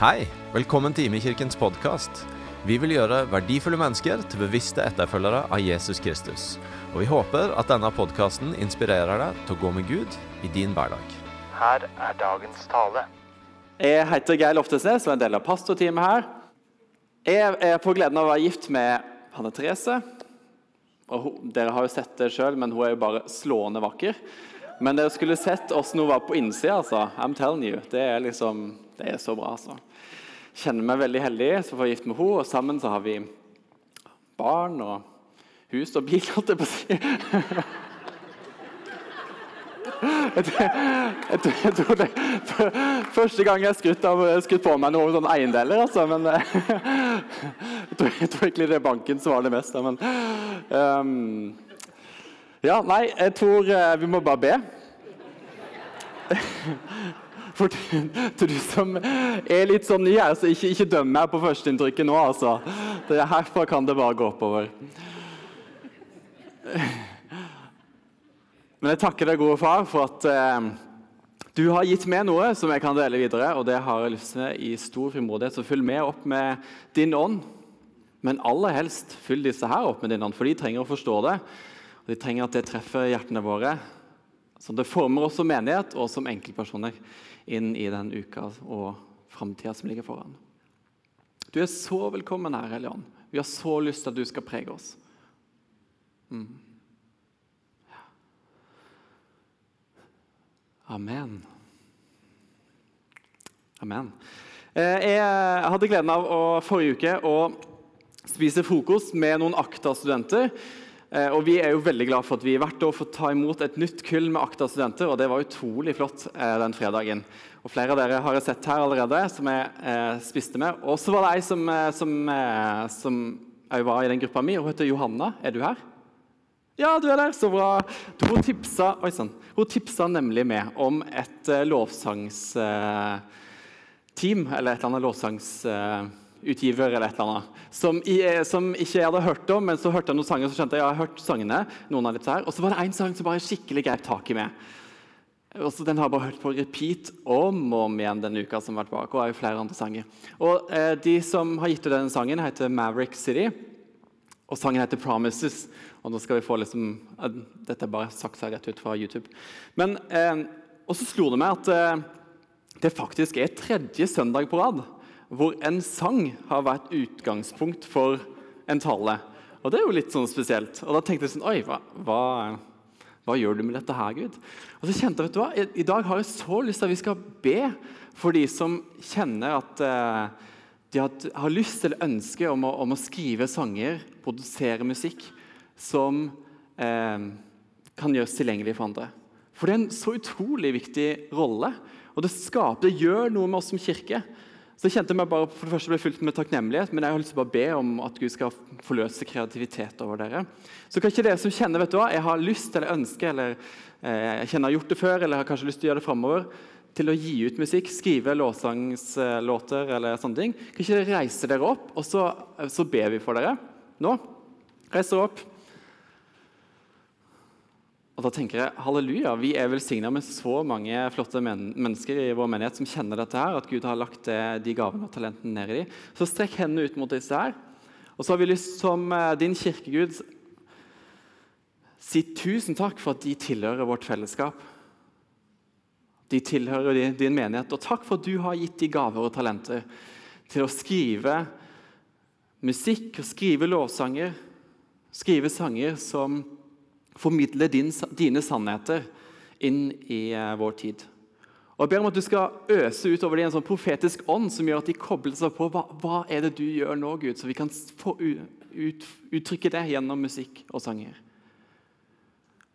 Hei, velkommen til Imekirkens podkast. Vi vil gjøre verdifulle mennesker til bevisste etterfølgere av Jesus Kristus. Og vi håper at denne podkasten inspirerer deg til å gå med Gud i din hverdag. Her er dagens tale. Jeg heter Geir Loftesnes og er en del av pastorteamet her. Jeg er på gleden av å være gift med Hanne Therese. Og hun, dere har jo sett det sjøl, men hun er jo bare slående vakker. Men dere skulle sett åssen hun var på innsida. Altså. I'm telling you. Det er liksom, det er så bra. altså. Kjenner meg veldig heldig som får gift med henne, og sammen så har vi barn og hus og bil, holdt jeg på å si. Jeg, jeg, jeg, tror det Første gang jeg skrutt, av, skrutt på meg noen sånne eiendeler, altså. Men jeg tror, jeg tror egentlig det er banken som var det mest. Men um, Ja, nei, jeg tror eh, vi må bare be. For til, du som er litt sånn ny her, så ikke, ikke døm meg på førsteinntrykket nå, altså. Det er herfra kan det bare gå oppover. Men jeg takker deg, gode far, for at eh, du har gitt meg noe som jeg kan dele videre. Og det har jeg lyst til i stor frimodighet. Så fyll med opp med din ånd. Men aller helst fyll disse her opp med din ånd, for de trenger å forstå det. Og de trenger at det treffer hjertene våre. Så det former oss som menighet og som enkeltpersoner inn i den uka og framtida som ligger foran. Du er så velkommen her, Hellige Ånd. Vi har så lyst til at du skal prege oss. Mm. Amen. Amen. Eh, jeg hadde gleden av å forrige uke å spise frokost med noen ACTA-studenter. Eh, og Vi er jo veldig glad for at vi hvert år får ta imot et nytt kull med Akta-studenter. og Det var utrolig flott eh, den fredagen. Og Flere av dere har jeg sett her allerede, som jeg spiste med. Og så var det ei som, som, som var i den gruppa mi. Hun heter Johanna. Er du her? Ja, du er der, så bra. Hun tipsa, oi, sånn. Hun tipsa nemlig med om et lovsangsteam, eller et eller annet lovsangsutgiver, uh, eller et eller annet, som, jeg, som, ikke jeg hadde hørt om, men så hørte jeg noen sanger, så skjønte jeg jeg har hørt sangene, noen av disse her, og så var det en sang som bare skikkelig grep tak i meg. Og så Den har jeg bare hørt på repeat om og om igjen denne uka som har vært bak, og er jo flere andre sanger. Og De som har gitt ut denne sangen, heter Maverick City. Og sangen heter 'Promises'. Og nå skal vi få liksom, Dette er bare sagt seg rett ut fra YouTube. Men, eh, Og så slo det meg at eh, det faktisk er tredje søndag på rad hvor en sang har vært utgangspunkt for en tale. Og det er jo litt sånn spesielt. Og da tenkte jeg sånn Oi, hva, hva, hva gjør du med dette her, Gud? Og så kjente jeg, vet du hva, I, i dag har jeg så lyst til at vi skal be for de som kjenner at eh, de har, lyst eller ønske om å, om å skrive sanger, produsere musikk som eh, kan gjøres tilgjengelig for andre. For det er en så utrolig viktig rolle. Og det skaper, det gjør noe med oss som kirke. Så jeg kjente meg bare for det første ble fylt med takknemlighet, men jeg har lyst til å bare be om at Gud skal forløse kreativitet over dere. Så kan ikke dere som kjenner vet du hva, jeg har lyst eller ønske, eller eh, jeg kjenner har gjort det før, eller har kanskje lyst til å gjøre det framover, til å gi ut musikk, skrive lovsangslåter eller sånne ting, kan ikke dere reise dere opp, og så, så ber vi for dere nå? Reis dere opp. Og da tenker jeg, halleluja, Vi er velsigna med så mange flotte men mennesker i vår menighet som kjenner dette her, at Gud har lagt det, de gavene og talentene ned i dem. Så strekk hendene ut mot disse her. Og så har vi lyst som eh, din kirkegud si tusen takk for at de tilhører vårt fellesskap. De tilhører din menighet. Og takk for at du har gitt de gaver og talenter til å skrive musikk og skrive lovsanger. Skrive sanger som formidle din, dine sannheter inn i uh, vår tid. Og Jeg ber om at du skal øse ut over dem en sånn profetisk ånd som gjør at de kobler seg på. Hva, hva er det du gjør nå, Gud? Så vi kan få ut, uttrykke det gjennom musikk og sanger.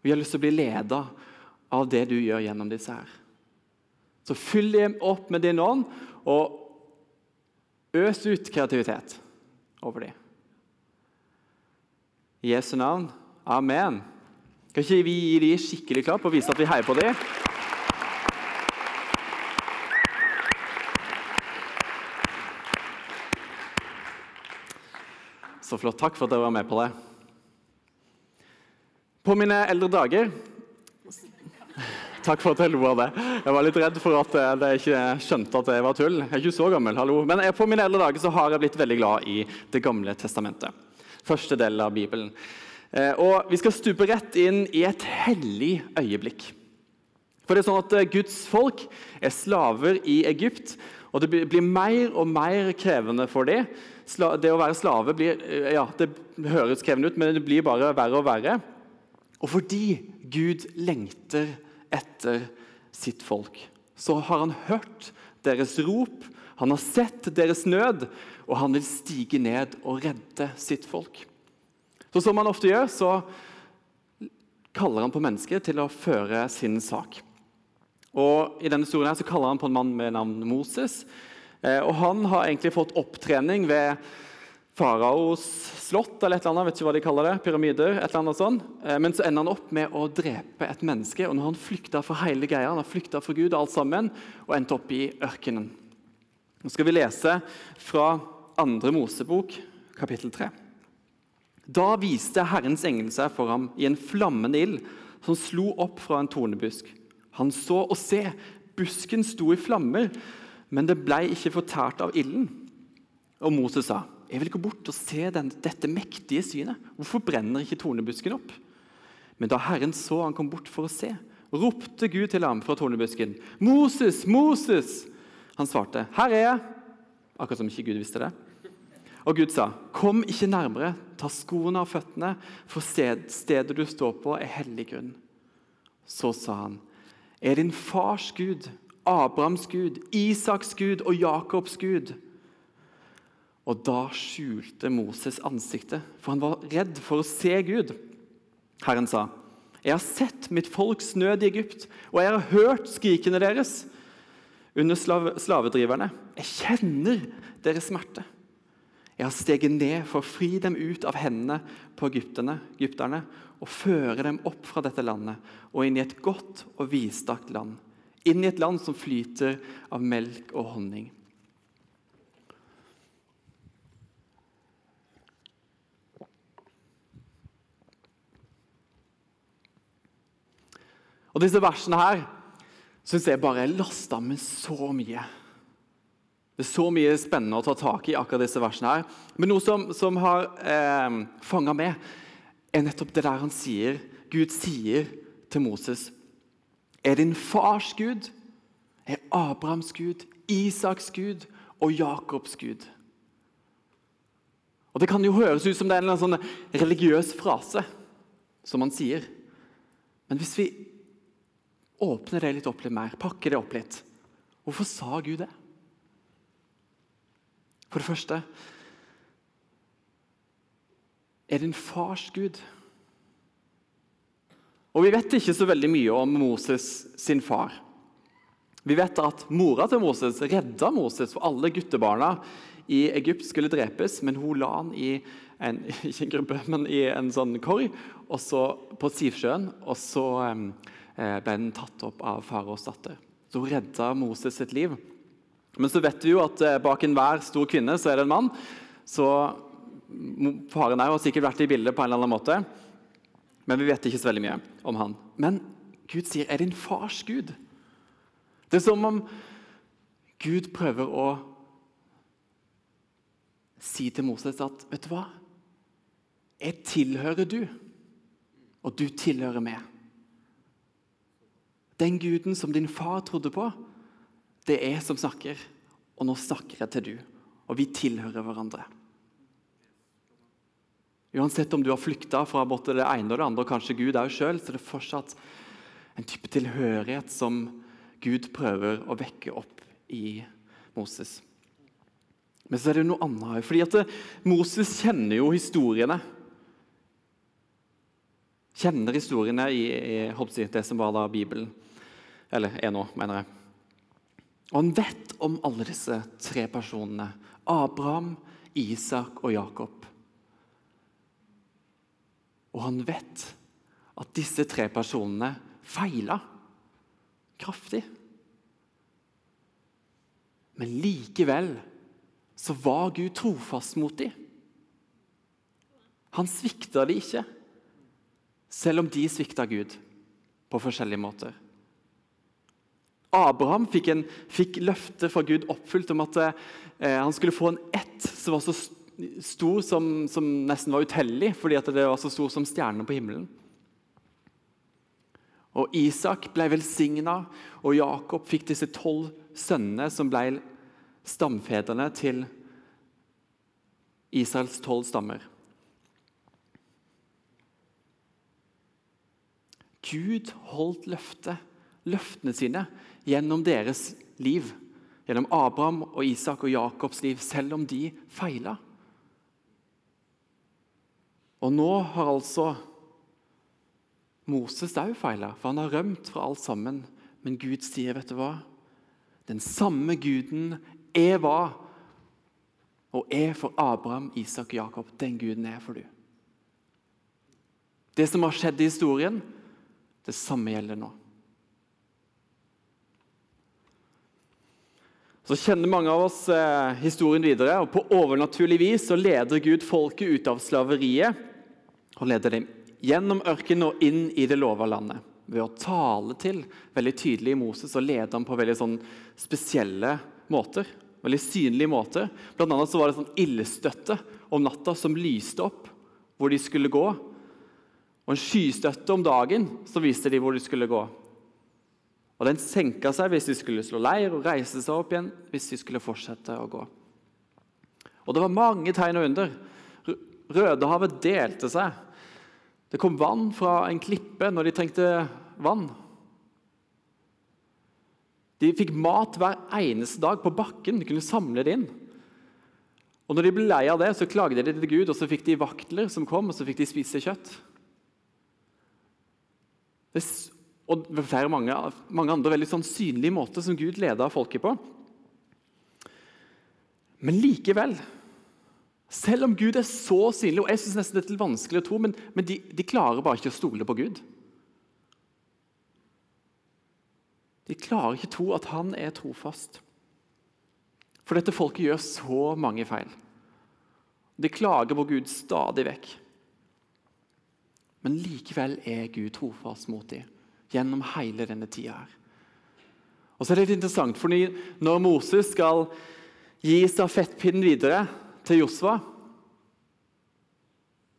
Vi har lyst til å bli leda av det du gjør gjennom disse her. Så fyll dem opp med din ånd, og øs ut kreativitet over dem. I Jesu navn. Amen. Kan ikke vi gi de skikkelig klapp og vise at vi heier på dem? Så flott. Takk for at dere var med på det. På mine eldre dager Takk for at jeg lo av det. Jeg var litt redd for at jeg ikke skjønte at det var tull. Jeg er ikke så gammel, hallo. Men på mine eldre dager så har jeg blitt veldig glad i Det gamle testamentet. Første del av Bibelen. Eh, og Vi skal stupe rett inn i et hellig øyeblikk. For det er sånn at eh, Guds folk er slaver i Egypt, og det blir mer og mer krevende for dem. Det å være slave blir, eh, ja, det høres krevende ut, men det blir bare verre og verre. Og fordi Gud lengter etter sitt folk, så har han hørt deres rop, han har sett deres nød, og han vil stige ned og redde sitt folk. Så Som han ofte gjør, så kaller han på mennesker til å føre sin sak. Og I denne historien her så kaller han på en mann med navn Moses. Eh, og Han har egentlig fått opptrening ved faraos slott, eller et eller annet, vet ikke hva de kaller det, pyramider. et eller annet sånt. Eh, men så ender han opp med å drepe et menneske. og når Han flykta fra hele greia, han har flykta fra Gud og alt sammen, og endte opp i ørkenen. Nå skal vi lese fra andre Mosebok, kapittel 3. Da viste Herrens engel seg for ham i en flammende ild som slo opp fra en tornebusk. Han så og se, busken sto i flammer, men det blei ikke fortært av ilden. Og Moses sa, jeg vil gå bort og se den, dette mektige synet. Hvorfor brenner ikke tornebusken opp? Men da Herren så han kom bort for å se, ropte Gud til ham fra tornebusken. Moses, Moses! Han svarte, her er jeg. Akkurat som ikke Gud visste det. Og Gud sa, kom ikke nærmere, ta skoene av føttene, for stedet du står på, er hellig grunn. Så sa han, er din fars Gud, Abrahams Gud, Isaks Gud og Jakobs Gud? Og da skjulte Moses ansiktet, for han var redd for å se Gud. Herren sa, 'Jeg har sett mitt folks nød i Egypt, og jeg har hørt skrikene deres' under slavedriverne. Jeg kjenner deres smerte. Jeg har steget ned for å fri dem ut av hendene på egypterne, egypterne og føre dem opp fra dette landet og inn i et godt og vidstrakt land. Inn i et land som flyter av melk og honning. Og Disse versene her syns jeg bare er lasta med så mye. Det er så mye spennende å ta tak i akkurat disse versene. her. Men noe som, som har eh, fanga meg, er nettopp det der han sier, Gud sier til Moses Er din fars Gud, er Abrahams Gud, Isaks Gud og Jakobs Gud. Og Det kan jo høres ut som det er en sånn religiøs frase som han sier. Men hvis vi åpner det litt opp litt mer, pakker det opp litt Hvorfor sa Gud det? For det første er din fars Gud. Og Vi vet ikke så veldig mye om Moses sin far. Vi vet at mora til Moses redda Moses, for alle guttebarna i Egypt skulle drepes, men hun la han i en, ikke en gruppe, men i en sånn korg og så på Sivsjøen. Og så eh, ble den tatt opp av faraos datter. Så hun redda Moses sitt liv. Men så vet vi jo at eh, bak enhver stor kvinne så er det en mann. Så Faren er jo sikkert vært i bildet på en eller annen måte, men vi vet ikke så veldig mye om han. Men Gud sier 'er din fars Gud'. Det er som om Gud prøver å si til Moses at 'vet du hva, jeg tilhører du, og du tilhører meg'. Den guden som din far trodde på, det er jeg som snakker, og nå snakker jeg til du. Og vi tilhører hverandre. Uansett om du har flykta fra både det ene og det andre, og kanskje Gud òg sjøl, så er det fortsatt en type tilhørighet som Gud prøver å vekke opp i Moses. Men så er det noe annet fordi at Moses kjenner jo historiene. Kjenner historiene i, i det som var da Bibelen. Eller er nå, mener jeg. Og han vet om alle disse tre personene. Abraham, Isak og Jakob. Og han vet at disse tre personene feila kraftig. Men likevel så var Gud trofast mot dem. Han svikta dem ikke, selv om de svikta Gud på forskjellige måter. Abraham fikk, en, fikk løftet fra Gud oppfylt om at eh, han skulle få en ett som var så stor som, som nesten var utellig, fordi det var så stor som stjernene på himmelen. Og Isak ble velsigna, og Jakob fikk disse tolv sønnene som ble stamfedrene til Israels tolv stammer. Gud holdt løftet, løftene sine gjennom deres liv. Gjennom Abraham og Isak og Jakobs liv, selv om de feila. Og nå har altså Moses òg feila, for han har rømt fra alt sammen. Men Gud sier, 'Vet du hva? Den samme Guden jeg var og er for Abraham, Isak og Jakob, den Guden er for du. Det som har skjedd i historien, det samme gjelder nå. Så kjenner mange av oss eh, historien videre, og på overnaturlig vis så leder Gud folket ut av slaveriet og leder dem gjennom ørkenen og inn i det lova landet. Ved å tale til veldig tydelig i Moses og lede ham på veldig sånn spesielle måter. Veldig synlige måter. Blant annet så var det sånn ildstøtte om natta som lyste opp hvor de skulle gå. Og en skystøtte om dagen som viste de hvor de skulle gå. Og Den senka seg hvis de skulle slå leir, og reise seg opp igjen hvis de skulle fortsette å gå. Og Det var mange tegn og under. Rødehavet delte seg. Det kom vann fra en klippe når de trengte vann. De fikk mat hver eneste dag på bakken. De kunne samle det inn. Og Når de ble lei av det, så klagde de til Gud, og så fikk de vaktler som kom, og så fikk de spise kjøtt. Det, og flere mange, mange andre veldig sånn synlige måter som Gud leda folket på. Men likevel selv om Gud er så synlig, og jeg synes nesten det er vanskelig å tro, men, men de, de, klarer bare ikke å stole på Gud. De klarer ikke å tro at han er trofast. For dette folket gjør så mange feil. De klager på Gud stadig vekk. Men likevel er Gud trofast mot dem gjennom hele denne tida. Og så er det litt interessant, for Når Moses skal gi stafettpinnen videre til Josva,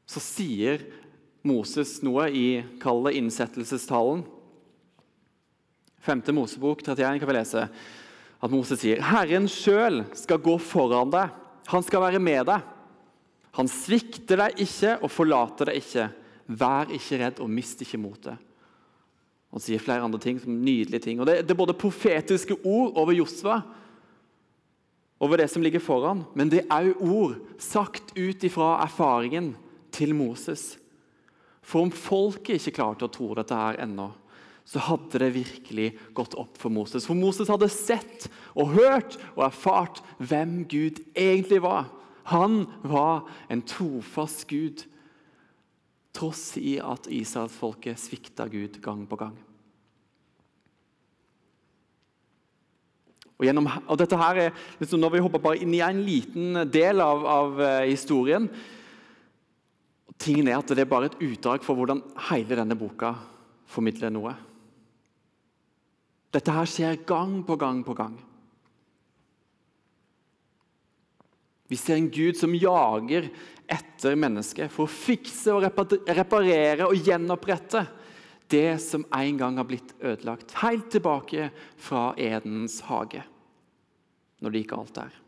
så sier Moses noe i kallet innsettelsestalen. 5. Mosebok 31 kan vi lese at Moses sier Herren sjøl skal gå foran deg. Han skal være med deg. Han svikter deg ikke og forlater deg ikke. Vær ikke redd og mist ikke motet. Han sier flere andre ting som nydelige ting. Og Det, det er både profetiske ord over Josva over det som ligger foran, men det er òg ord sagt ut ifra erfaringen til Moses. For om folket ikke klarte å tro dette her ennå, så hadde det virkelig gått opp for Moses. For Moses hadde sett og hørt og erfart hvem Gud egentlig var. Han var en trofast Gud, tross i at israelsfolket svikta Gud gang på gang. Og, gjennom, og dette her er, liksom, Når vi hopper bare inn i en liten del av, av uh, historien Tingen er at Det er bare et utdrag for hvordan hele denne boka formidler noe. Dette her skjer gang på gang på gang. Vi ser en Gud som jager etter mennesket for å fikse og reparere og gjenopprette det som en gang har blitt ødelagt, helt tilbake fra Edens hage, når det gikk alt der.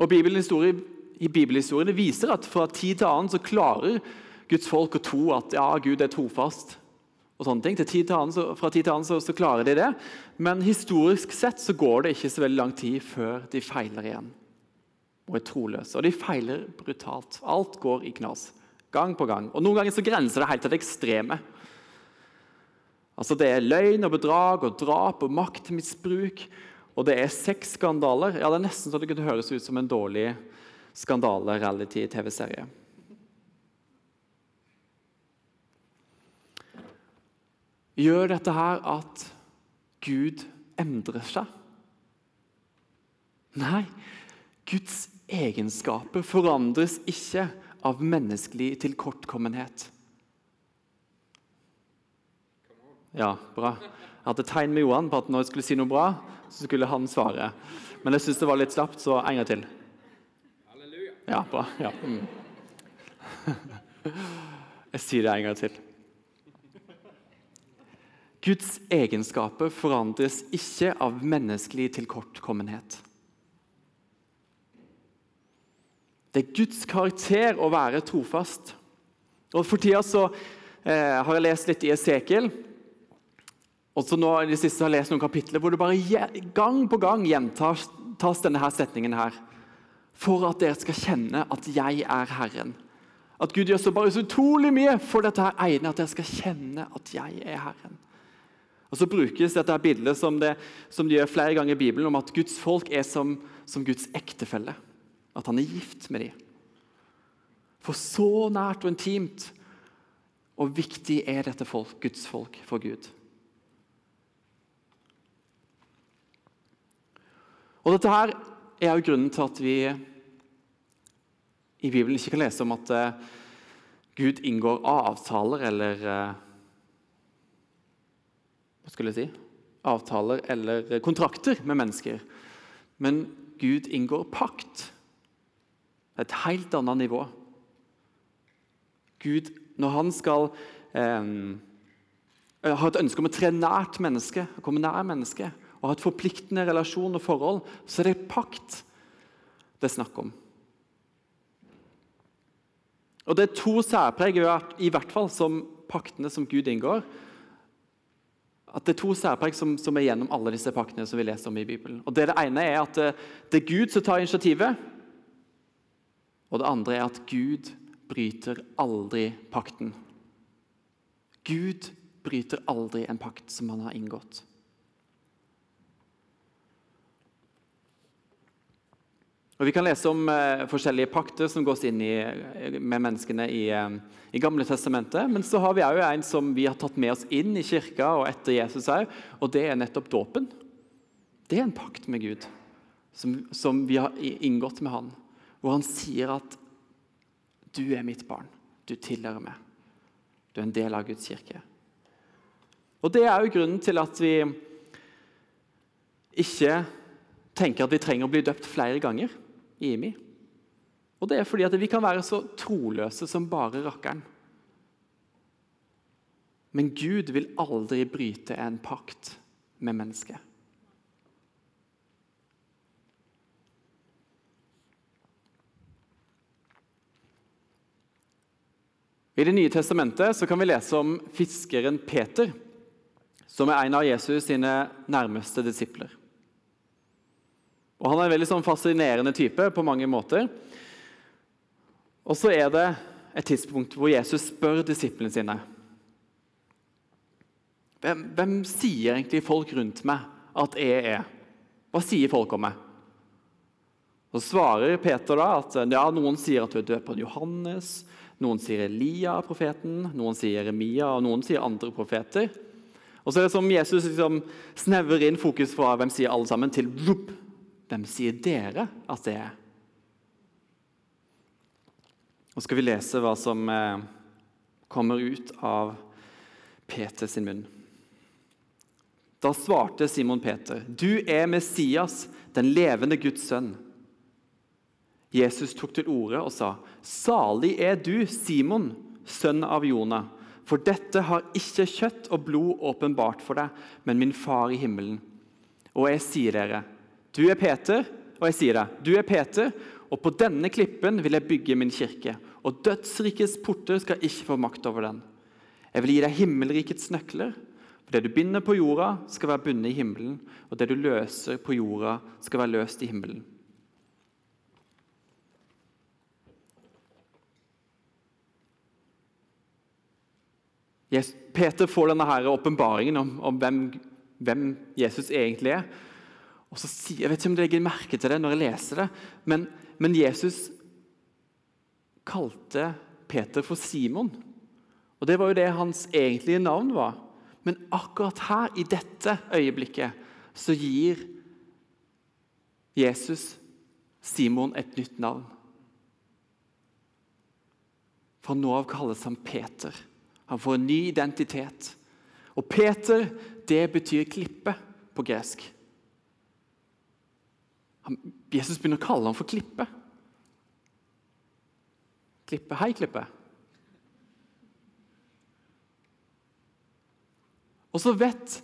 Og I bibelhistorien viser at fra tid til annen så klarer Guds folk å tro at ja, Gud er trofast. Og sånne ting. Tid annen, så, fra tid til annen så, så klarer de det. Men historisk sett så går det ikke så veldig lang tid før de feiler igjen og er troløse. Og de feiler brutalt. Alt går i knas. Gang på gang. Og Noen ganger så grenser det helt til det ekstreme. Altså Det er løgn og bedrag og drap og maktmisbruk. Og det er sexskandaler. Ja, det er nesten så det kunne høres ut som en dårlig skandale-reality-TV-serie. Gjør dette her at Gud endrer seg? Nei, Guds egenskaper forandres ikke av menneskelig tilkortkommenhet. Ja, bra. Jeg hadde tegn med Johan på at når jeg skulle si noe bra, så skulle han svare. Men jeg syns det var litt slapt, så en gang til. Ja, bra. Ja. Mm. Jeg sier det en gang til. Guds egenskaper forandres ikke av menneskelig tilkortkommenhet. Det er Guds karakter å være trofast. Og For tida så eh, har jeg lest litt i Esekiel. Og så nå i det siste har jeg lest noen kapitler hvor det bare gang på gang gjentas denne her setningen her. For at dere skal kjenne at jeg er Herren. At Gud gjør så bare så utrolig mye for dette her egnet at dere skal kjenne at jeg er Herren. Og Så brukes dette bildet som, det, som de gjør flere ganger i Bibelen, om at Guds folk er som, som Guds ektefelle. At han er gift med dem. For så nært og intimt og viktig er dette folk, Guds folk for Gud. Og Dette her er jo grunnen til at vi i Bibelen ikke kan lese om at uh, Gud inngår avtaler eller Hva skulle jeg si? Avtaler eller kontrakter med mennesker. Men Gud inngår pakt. Et helt annet nivå. Gud, når han skal eh, ha et ønske om å tre nært menneske, komme nær mennesket, og ha et forpliktende relasjon og forhold, så er det pakt det er snakk om. Og Det er to særpreg, i hvert fall som paktene som Gud inngår. At Det er to særpreg som, som, er gjennom alle disse paktene som vi leser om i Bibelen. Og Det, det ene er at det, det er Gud som tar initiativet. Og det andre er at Gud bryter aldri pakten. Gud bryter aldri en pakt som han har inngått. Og Vi kan lese om eh, forskjellige pakter som gås inn i, med menneskene i, eh, i Gamle testamentet. Men så har vi òg en som vi har tatt med oss inn i kirka og etter Jesus òg, og det er nettopp dåpen. Det er en pakt med Gud som, som vi har inngått med han, hvor han sier at du er mitt barn. Du tilhører meg. Du er en del av Guds kirke. Og Det er jo grunnen til at vi ikke tenker at vi trenger å bli døpt flere ganger IMI. Og det er fordi at vi kan være så troløse som bare rakkeren. Men Gud vil aldri bryte en pakt med mennesket. I Det nye testamentet kan vi lese om fiskeren Peter, som er en av Jesus sine nærmeste disipler. Og Han er en veldig sånn fascinerende type på mange måter. Og så er det et tidspunkt hvor Jesus spør disiplene sine hvem, hvem sier egentlig folk rundt meg at jeg er? Hva sier folk om meg? Så svarer Peter da at ja, noen sier at du er døperen Johannes, noen sier Elia, profeten, noen sier Jeremia, og noen sier andre profeter. Og så er det som Jesus liksom snevrer inn fokus fra hvem sier alle sammen, til hvem sier dere at det er? Og skal vi lese hva som eh, kommer ut av Peter sin munn. Da svarte Simon Peter, 'Du er Messias, den levende Guds sønn.' Jesus tok til orde og sa, 'Salig er du, Simon, sønn av Jonah.' For dette har ikke kjøtt og blod åpenbart for deg, men min far i himmelen. Og jeg sier dere, du er Peter, og jeg sier deg, du er Peter, og på denne klippen vil jeg bygge min kirke, og dødsrikets porter skal ikke få makt over den. Jeg vil gi deg himmelrikets nøkler. For det du binder på jorda, skal være bundet i himmelen, og det du løser på jorda, skal være løst i himmelen. Peter får denne åpenbaringen om, om hvem, hvem, Jesus egentlig er. Og så sier, Jeg vet ikke om du legger merke til det når jeg leser det, men, men Jesus kalte Peter for Simon. Og Det var jo det hans egentlige navn var. Men akkurat her, i dette øyeblikket, så gir Jesus Simon et nytt navn. Fra nå av kalles han Peter. Han får en ny identitet. Og Peter, det betyr klippe på gresk. Jesus begynner å kalle ham for klippe. Klippe. Hei, Klippe. Og så vet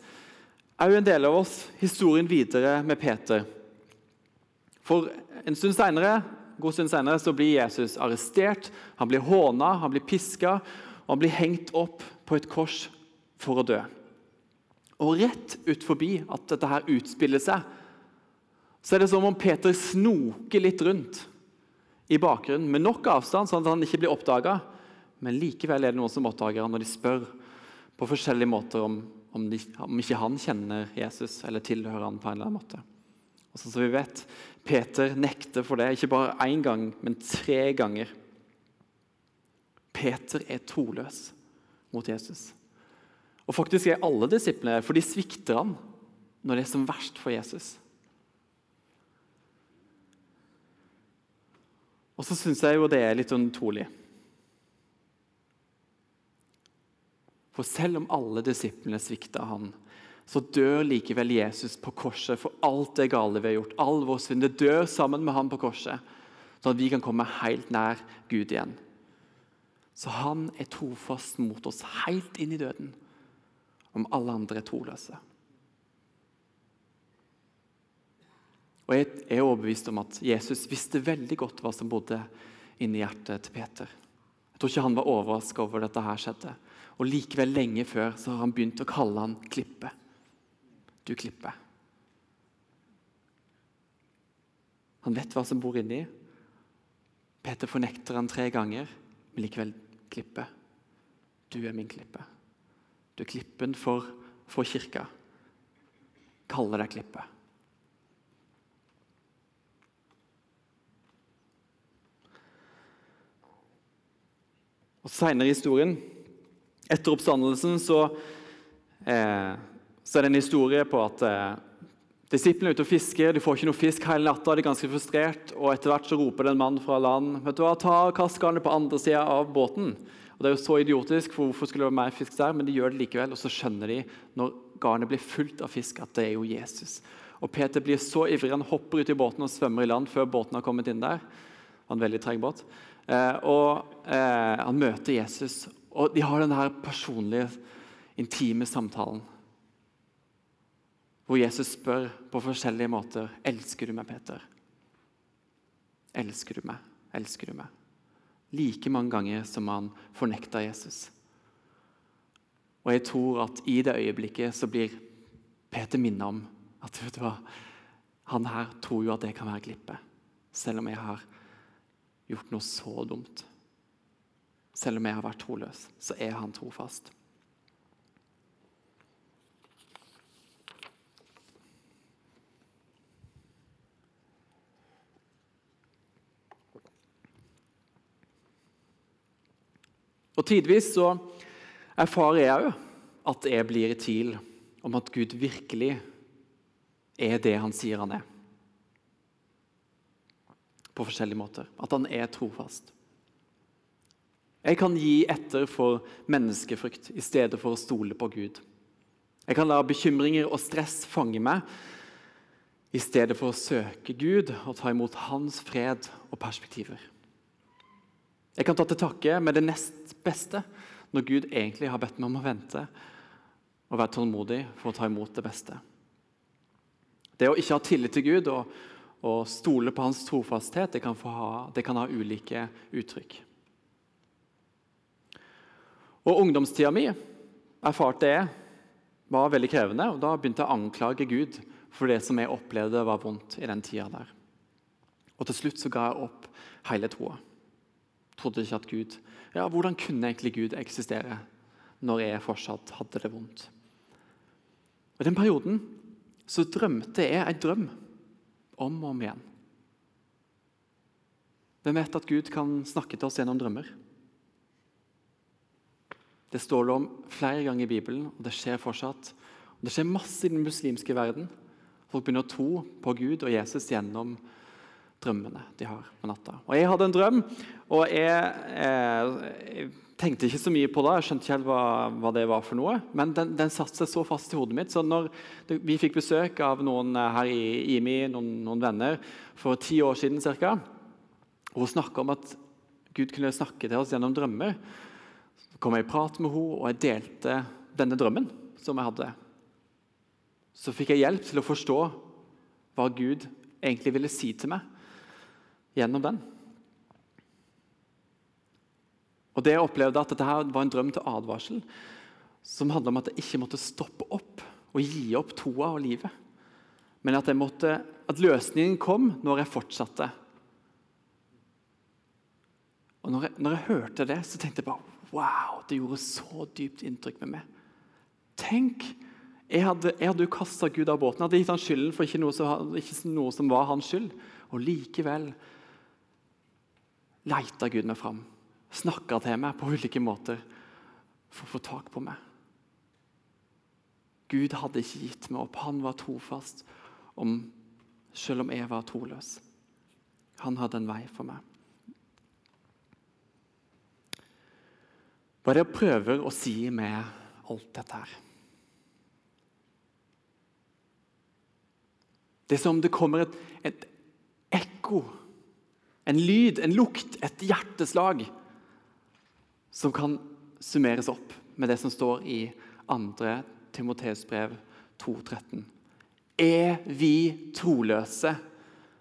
òg en del av oss historien videre med Peter. For en stund senere, god stund senere så blir Jesus arrestert, han blir håna, han blir piska og han blir hengt opp på et kors for å dø. Og rett ut forbi at dette her utspiller seg, så er det som om Peter snoker litt rundt i bakgrunnen med nok avstand, sånn at han ikke blir oppdaga. Men likevel er det noen som oppdager han når de spør på forskjellige måter om, om, de, om ikke han kjenner Jesus eller tilhører han på en eller annen måte. Og sånn som vi vet, Peter nekter for det, ikke bare én gang, men tre ganger. Peter er troløs mot Jesus. Og faktisk er alle disiplene for de svikter han når det er som verst for Jesus. Og så syns jeg jo det er litt unntorlig. For selv om alle disiplene svikta han, så dør likevel Jesus på korset for alt det gale vi har gjort. All vår synd. Det dør sammen med han på korset, sånn at vi kan komme helt nær Gud igjen. Så han er trofast mot oss helt inn i døden, om alle andre er troløse. Og Jeg er overbevist om at Jesus visste veldig godt hva som bodde inni hjertet til Peter. Jeg tror ikke han var overraska over dette her skjedde. Og Likevel, lenge før, så har han begynt å kalle han Klippe. Du Klippe. Han vet hva som bor inni. Peter fornekter han tre ganger, men likevel Klippe. Du er min klippe. Du er klippen for, for kirka. Kaller deg Klippe. Og Senere i historien, etter oppstandelsen, så, eh, så er det en historie på at eh, disiplene er ute og fisker. De får ikke noe fisk hele natta, de er ganske frustrert. og Etter hvert så roper det en mann fra land vet du hva, ta kast garnet på andre sida av båten. Og Det er jo så idiotisk, for hvorfor skulle det være mer fisk der? Men de gjør det likevel, og så skjønner de når garnet blir fullt av fisk, at det er jo Jesus. Og Peter blir så ivrig, han hopper ut i båten og svømmer i land før båten har kommet inn der. Han er en veldig treg båt. Eh, og eh, Han møter Jesus, og de har denne personlige, intime samtalen. Hvor Jesus spør på forskjellige måter elsker du meg, Peter. Elsker du meg? Elsker du meg? Like mange ganger som han fornekta Jesus. Og jeg tror at i det øyeblikket så blir Peter minnet om at vet du hva, han her tror jo at det kan være glippe, selv om jeg har gjort noe så dumt. Selv om jeg har vært troløs, så er han trofast. Og Tidvis så erfarer jeg òg at jeg blir i tvil om at Gud virkelig er det han sier han er på forskjellige måter. At han er trofast. Jeg kan gi etter for menneskefrykt i stedet for å stole på Gud. Jeg kan la bekymringer og stress fange meg i stedet for å søke Gud og ta imot hans fred og perspektiver. Jeg kan ta til takke med det nest beste når Gud egentlig har bedt meg om å vente og være tålmodig for å ta imot det beste. Det å ikke ha tillit til Gud og å stole på hans trofasthet, det kan, ha, det kan ha ulike uttrykk. Og Ungdomstida mi erfarte jeg var veldig krevende. og Da begynte jeg å anklage Gud for det som jeg opplevde var vondt i den tida der. Og til slutt så ga jeg opp hele troa. Trodde ikke at Gud Ja, hvordan kunne egentlig Gud eksistere når jeg fortsatt hadde det vondt? Og I den perioden så drømte jeg en drøm om og om igjen. Hvem vet at Gud kan snakke til oss gjennom drømmer? Det står det om flere ganger i Bibelen, og det skjer fortsatt. Og det skjer masse i den muslimske verden. Folk begynner å tro på Gud og Jesus gjennom drømmene de har på natta. Og Jeg hadde en drøm, og jeg, eh, jeg tenkte ikke så mye på det, jeg skjønte ikke helt hva, hva det var for noe. Men den, den satte seg så fast i hodet mitt. Så når vi fikk besøk av noen eh, her i IMI, noen, noen venner, for ti år siden ca., og hun snakka om at Gud kunne snakke til oss gjennom drømmer, så kom jeg i prat med henne, og jeg delte denne drømmen som jeg hadde. Så fikk jeg hjelp til å forstå hva Gud egentlig ville si til meg gjennom den. Og det jeg opplevde at dette her var en drøm til advarsel, som handla om at jeg ikke måtte stoppe opp og gi opp troa og livet. Men at, måtte, at, løsningen kom når jeg fortsatte. Og når jeg, når jeg, hørte det, så tenkte jeg bare Wow, det gjorde så dypt inntrykk med meg. Tenk! Jeg hadde, jeg hadde jo kasta Gud av båten. Jeg hadde gitt han skylden for ikke noe, som, ikke noe som var hans skyld. Og likevel leita Gud meg fram snakka til meg på ulike måter for å få tak på meg. Gud hadde ikke gitt meg opp. Han var trofast om, selv om jeg var troløs. Han hadde en vei for meg. Hva er det jeg prøver å si med alt dette her? Det er som om det kommer et, et ekko, en lyd, en lukt, et hjerteslag som kan summeres opp med det som står i 2. Timoteus brev 2,13. Er vi troløse,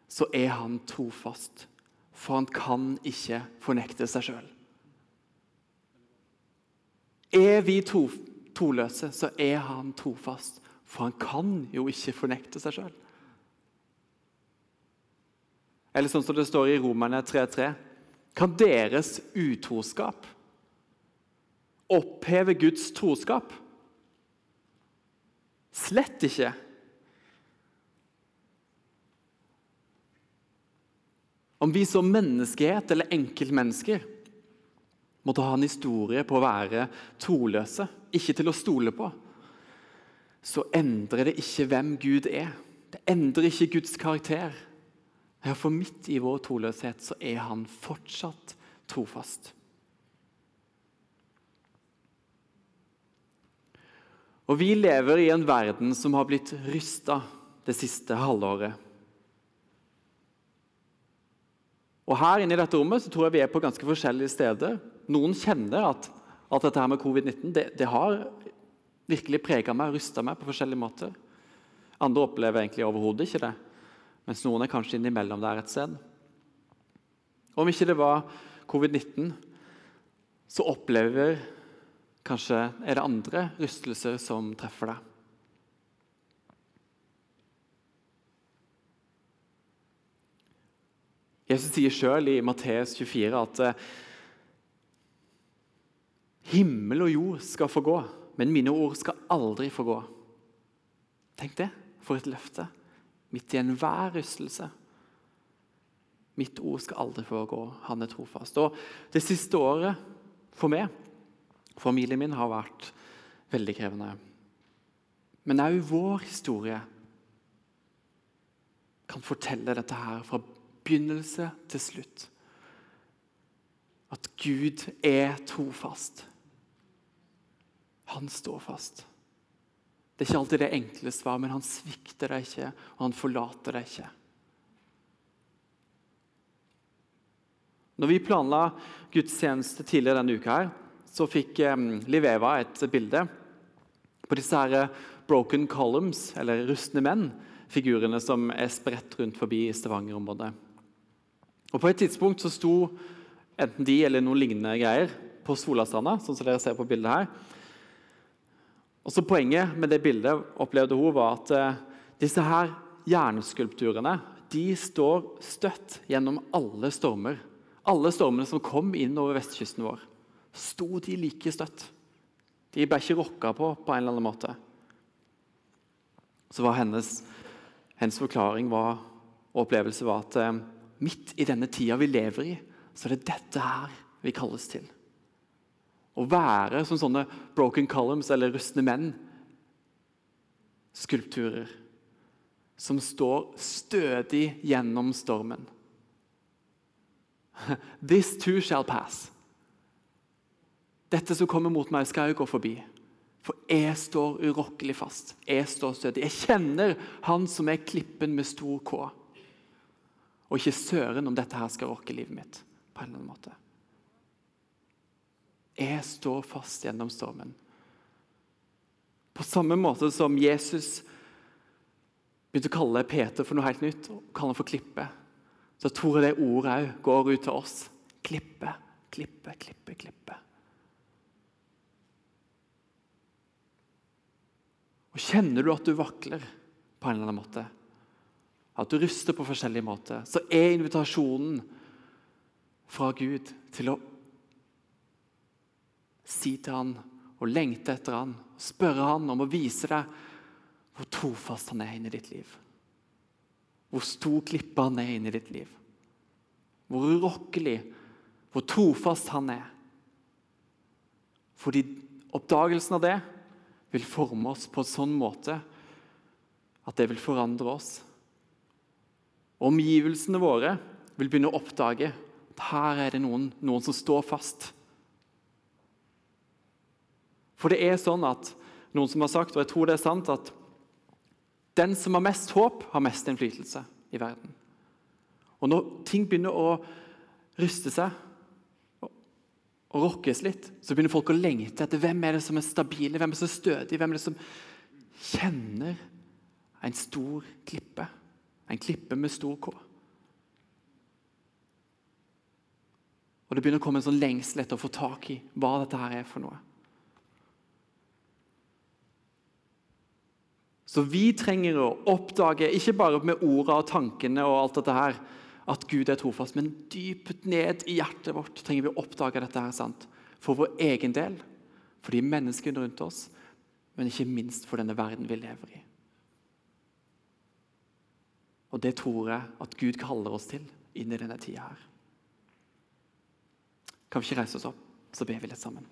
så er han trofast, for han kan ikke fornekte seg sjøl. Er vi tro, troløse, så er han trofast, for han kan jo ikke fornekte seg sjøl. Eller sånn som det står i Romerne 3.3.: Kan deres utroskap oppheve Guds troskap? Slett ikke. Om vi som menneskehet eller enkeltmennesker måtte ha en historie på å være troløse, ikke til å stole på, så endrer det ikke hvem Gud er. Det endrer ikke Guds karakter. For midt i vår troløshet så er han fortsatt trofast. Og Vi lever i en verden som har blitt rysta det siste halvåret. Og Her inne i dette rommet så tror jeg vi er på ganske forskjellige steder. Noen kjenner at, at dette her med covid-19 det, det, har virkelig prega meg og rysta meg på forskjellige måter. Andre opplever egentlig overhodet ikke det, mens noen er kanskje innimellom der et sted. Om ikke det var covid-19, så opplever Kanskje er det andre rystelser som treffer deg. Jesus sier sjøl i Matteus 24 at eh, himmel og jord skal få gå, men mine ord skal aldri få gå. Tenk det, for et løfte. Midt i enhver rystelse. Mitt ord skal aldri få gå. Han er trofast. Og Det siste året for meg Familien min har vært veldig krevende. Men òg vår historie kan fortelle dette her fra begynnelse til slutt. At Gud er trofast. Han står fast. Det er ikke alltid det enkle svar, men han svikter deg ikke, og han forlater deg ikke. Når vi planla gudstjeneste tidligere denne uka, her, så fikk Liveva et bilde på disse her broken columns, eller rustne menn, figurene som er spredt rundt forbi i Stavanger-området. Og På et tidspunkt så sto enten de eller noen lignende greier på Solastranda, sånn som dere ser på bildet her. Og så Poenget med det bildet opplevde hun var at uh, disse her jernskulpturene de står støtt gjennom alle stormer. Alle stormene som kom inn over vestkysten vår sto de like støtt. De ble ikke rokka på på en eller annen måte. Så var hennes, hennes forklaring var, og opplevelse var at eh, midt i denne tida vi lever i, så er det dette her vi kalles til. Å være som sånne broken columns eller rustne menn. Skulpturer som står stødig gjennom stormen. This too shall pass. Dette som kommer mot meg, skal jeg gå forbi. For jeg står urokkelig fast. Jeg står stødig. Jeg kjenner Han som er klippen med stor K. Og ikke søren om dette her skal rokke livet mitt på en eller annen måte. Jeg står fast gjennom stormen. På samme måte som Jesus begynte å kalle Peter for noe helt nytt, og kalle han for klippe, så tror jeg det ordet òg går ut til oss. Klippe, klippe, klippe, klippe. Og Kjenner du at du vakler på en eller annen måte, at du ryster på forskjellige måter, så er invitasjonen fra Gud til å si til han og lengte etter han, spørre han om å vise deg hvor trofast han er inni ditt liv. Hvor stor klippe han er inni ditt liv. Hvor urokkelig, hvor trofast han er. Fordi oppdagelsen av det vil forme oss på en sånn måte at det vil forandre oss. Omgivelsene våre vil begynne å oppdage at her er det noen, noen som står fast. For det er sånn at noen som har sagt, og jeg tror det er sant, at den som har mest håp, har mest innflytelse i verden. Og når ting begynner å ryste seg og rokkes litt, så begynner folk å lengte etter hvem er det som er stabile, hvem er det som er stødig, hvem er det som kjenner en stor klippe. En klippe med stor K. Og Det begynner å komme en sånn lengsel etter å få tak i hva dette her er for noe. Så vi trenger å oppdage, ikke bare med ordene og tankene, og alt dette her, at Gud er trofast, men dypt ned i hjertet vårt trenger vi å oppdage dette her sant? For vår egen del, for de menneskene rundt oss, men ikke minst for denne verden vi lever i. Og Det tror jeg at Gud kaller oss til inn i denne tida her. Kan vi ikke reise oss opp, så ber vi litt sammen.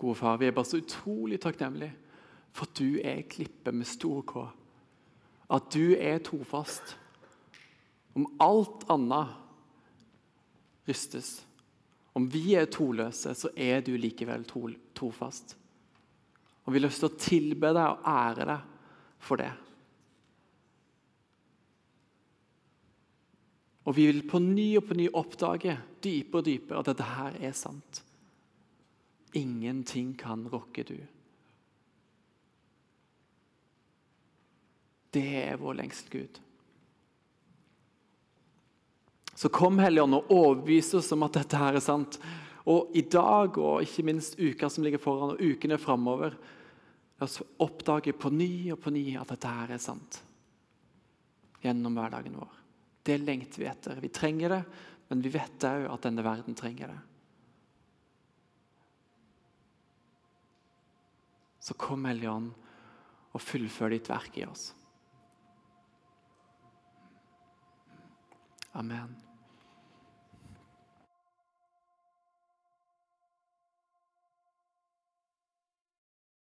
Gode far, vi er bare så utrolig takknemlige for at du er klippet med stor K. At du er trofast. Om alt annet rystes, om vi er troløse, så er du likevel trofast. Og vi har lyst til å tilbe deg og ære deg for det. Og vi vil på ny og på ny oppdage dypere og dypere at dette her er sant. Ingenting kan rokke du. Det er vår lengsel, Gud. Så kom Helligånd og overbevis oss om at dette her er sant. Og i dag og ikke minst uka som ligger foran, og ukene framover, la oss oppdage på ny og på ny at dette her er sant. Gjennom hverdagen vår. Det lengter vi etter. Vi trenger det, men vi vet òg at denne verden trenger det. Så kom, Hellige Ånd, og fullfør ditt verk i oss. Amen.